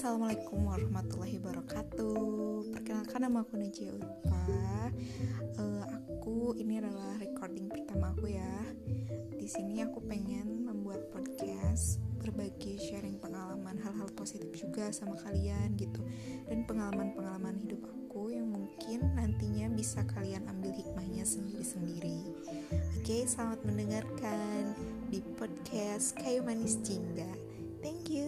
assalamualaikum warahmatullahi wabarakatuh. Perkenalkan nama aku Najia Ulfa Uh, aku ini adalah recording pertama aku ya. Di sini aku pengen membuat podcast, berbagi sharing pengalaman hal-hal positif juga sama kalian gitu, dan pengalaman-pengalaman hidup aku yang mungkin nantinya bisa kalian ambil hikmahnya sendiri-sendiri. Oke, selamat mendengarkan di podcast Kayu Manis Jingga. Thank you.